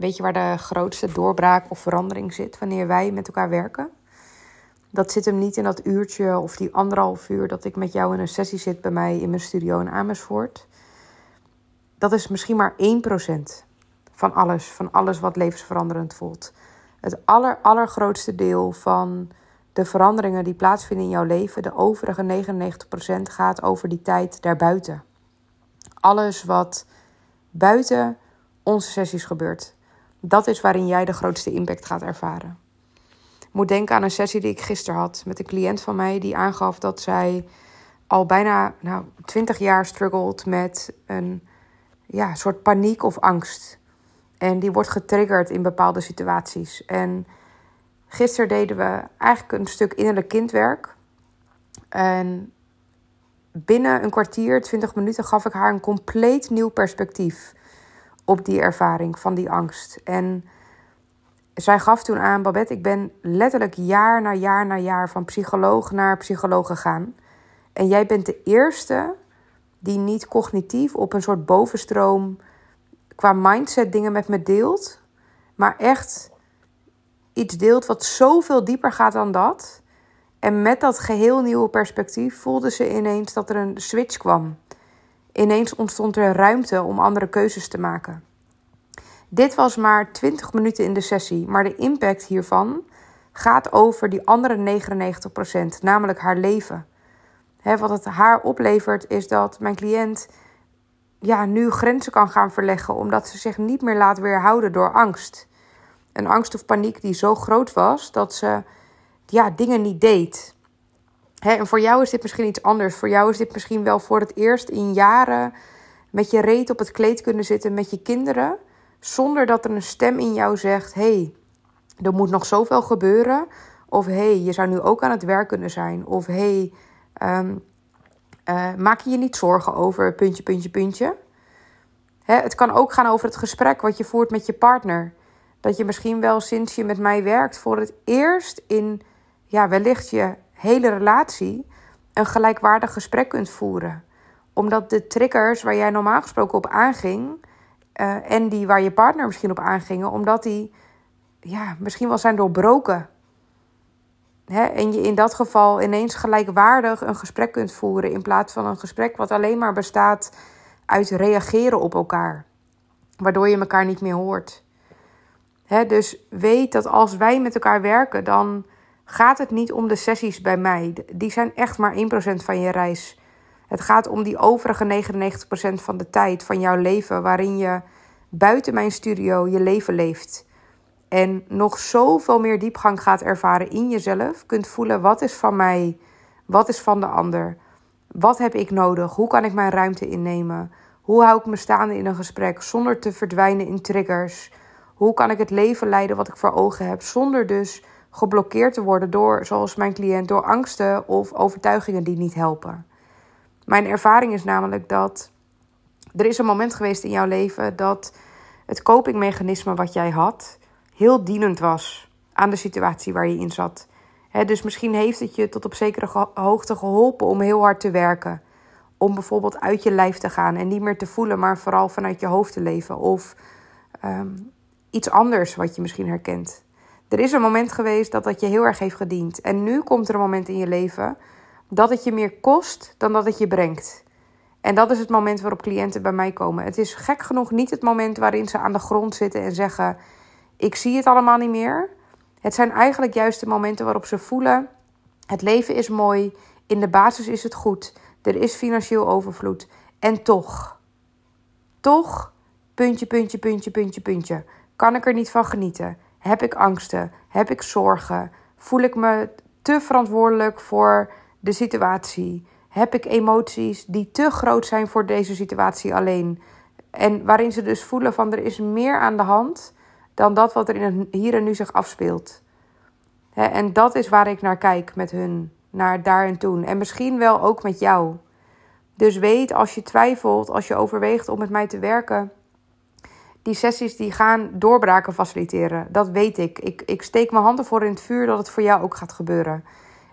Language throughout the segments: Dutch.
weet je waar de grootste doorbraak of verandering zit wanneer wij met elkaar werken? Dat zit hem niet in dat uurtje of die anderhalf uur dat ik met jou in een sessie zit bij mij in mijn studio in Amersfoort. Dat is misschien maar 1% van alles, van alles wat levensveranderend voelt. Het aller, allergrootste deel van de veranderingen die plaatsvinden in jouw leven, de overige 99% gaat over die tijd daarbuiten. Alles wat buiten onze sessies gebeurt. Dat is waarin jij de grootste impact gaat ervaren. Ik moet denken aan een sessie die ik gisteren had met een cliënt van mij die aangaf dat zij al bijna nou, 20 jaar struggelt met een ja, soort paniek of angst. En die wordt getriggerd in bepaalde situaties. En gisteren deden we eigenlijk een stuk innerlijk kindwerk. En binnen een kwartier, 20 minuten, gaf ik haar een compleet nieuw perspectief op die ervaring van die angst. En zij gaf toen aan, Babette, ik ben letterlijk jaar na jaar na jaar van psycholoog naar psycholoog gegaan. En jij bent de eerste die niet cognitief op een soort bovenstroom qua mindset dingen met me deelt, maar echt iets deelt wat zoveel dieper gaat dan dat. En met dat geheel nieuwe perspectief voelde ze ineens dat er een switch kwam. Ineens ontstond er ruimte om andere keuzes te maken. Dit was maar 20 minuten in de sessie, maar de impact hiervan gaat over die andere 99%, namelijk haar leven. wat het haar oplevert is dat mijn cliënt ja, nu grenzen kan gaan verleggen, omdat ze zich niet meer laat weerhouden door angst. Een angst of paniek die zo groot was dat ze ja, dingen niet deed. Hè, en voor jou is dit misschien iets anders. Voor jou is dit misschien wel voor het eerst in jaren met je reet op het kleed kunnen zitten met je kinderen. Zonder dat er een stem in jou zegt: hey, er moet nog zoveel gebeuren. Of hey, je zou nu ook aan het werk kunnen zijn. Of hey, ehm, uh, maak je je niet zorgen over puntje, puntje, puntje. Hè, het kan ook gaan over het gesprek wat je voert met je partner. Dat je misschien wel sinds je met mij werkt voor het eerst in ja, wellicht je hele relatie een gelijkwaardig gesprek kunt voeren. Omdat de triggers waar jij normaal gesproken op aanging uh, en die waar je partner misschien op aangingen, omdat die ja, misschien wel zijn doorbroken. Hè, en je in dat geval ineens gelijkwaardig een gesprek kunt voeren. In plaats van een gesprek wat alleen maar bestaat uit reageren op elkaar. Waardoor je elkaar niet meer hoort. Dus weet dat als wij met elkaar werken, dan gaat het niet om de sessies bij mij. Die zijn echt maar 1% van je reis. Het gaat om die overige 99% van de tijd van jouw leven waarin je buiten mijn studio je leven leeft. En nog zoveel meer diepgang gaat ervaren in jezelf. Kunt voelen wat is van mij, wat is van de ander. Wat heb ik nodig? Hoe kan ik mijn ruimte innemen? Hoe hou ik me staande in een gesprek zonder te verdwijnen in triggers? Hoe kan ik het leven leiden wat ik voor ogen heb zonder dus geblokkeerd te worden door, zoals mijn cliënt, door angsten of overtuigingen die niet helpen? Mijn ervaring is namelijk dat er is een moment geweest in jouw leven dat het copingmechanisme wat jij had, heel dienend was aan de situatie waar je in zat. dus misschien heeft het je tot op zekere hoogte geholpen om heel hard te werken. Om bijvoorbeeld uit je lijf te gaan en niet meer te voelen, maar vooral vanuit je hoofd te leven. Of ehm, iets anders wat je misschien herkent. Er is een moment geweest dat dat je heel erg heeft gediend. En nu komt er een moment in je leven dat het je meer kost dan dat het je brengt. En dat is het moment waarop cliënten bij mij komen. Het is gek genoeg niet het moment waarin ze aan de grond zitten en zeggen: ik zie het allemaal niet meer. Het zijn eigenlijk juist de momenten waarop ze voelen: het leven is mooi, in de basis is het goed, er is financieel overvloed. En toch, toch, puntje, puntje, puntje, puntje, puntje, kan ik er niet van genieten? Heb ik angsten? Heb ik zorgen? Voel ik me te verantwoordelijk voor de situatie? Heb ik emoties die te groot zijn voor deze situatie alleen? En waarin ze dus voelen van er is meer aan de hand dan dat wat er in het hier en nu zich afspeelt. en dat is waar ik naar kijk met hun, naar daar en toen. En misschien wel ook met jou. Dus weet als je twijfelt, als je overweegt om met mij te werken. Die sessies die gaan doorbraken faciliteren. Dat weet ik. ik. Ik steek mijn handen voor in het vuur dat het voor jou ook gaat gebeuren.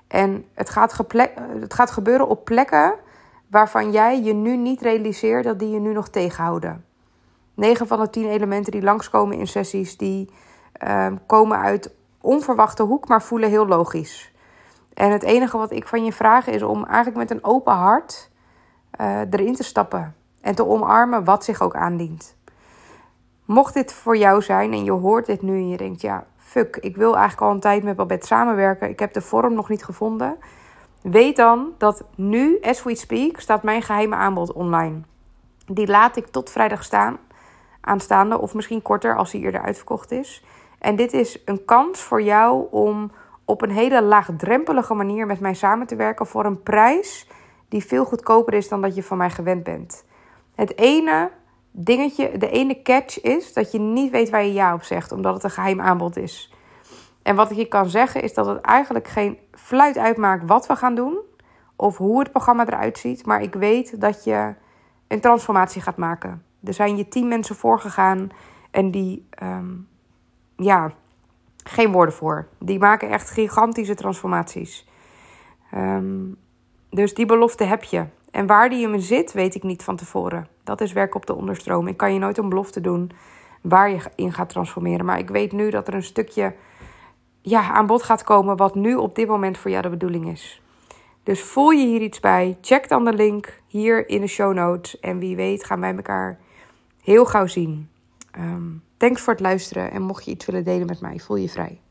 En het gaat, het gaat gebeuren op plekken waarvan jij je nu niet realiseert dat die je nu nog tegenhouden. 9 van de 10 elementen die langskomen in sessies, die ehm, komen uit onverwachte hoek, maar voelen heel logisch. En het enige wat ik van je vraag is om eigenlijk met een open hart uh, erin te stappen en te omarmen wat zich ook aandient. Mocht dit voor jou zijn en je hoort dit nu en je denkt, ja, fuck, ik wil eigenlijk al een tijd met Babette samenwerken, ik heb de vorm nog niet gevonden. Weet dan dat nu, as we speak, staat mijn geheime aanbod online. Die laat ik tot vrijdag staan, aanstaande, of misschien korter als die eerder uitverkocht is. En dit is een kans voor jou om op een hele laagdrempelige manier met mij samen te werken voor een prijs die veel goedkoper is dan dat je van mij gewend bent. Het ene dingetje, de ene catch is dat je niet weet waar je ja op zegt, omdat het een geheim aanbod is. En wat ik je kan zeggen is dat het eigenlijk geen fluit uitmaakt wat we gaan doen of hoe het programma eruit ziet, maar ik weet dat je een transformatie gaat maken. Er zijn je tien mensen voorgegaan en die, ehm, ja, geen woorden voor. Die maken echt gigantische transformaties. Ehm, dus die belofte heb je. En waar die in zit, weet ik niet van tevoren. Dat is werk op de onderstroom. Ik kan je nooit een belofte doen waar je in gaat transformeren. Maar ik weet nu dat er een stukje ja, aan bod gaat komen wat nu op dit moment voor jou de bedoeling is. Dus voel je hier iets bij? Check dan de link hier in de show notes. En wie weet gaan wij elkaar heel gauw zien. Um, thanks voor het luisteren. En mocht je iets willen delen met mij, voel je vrij.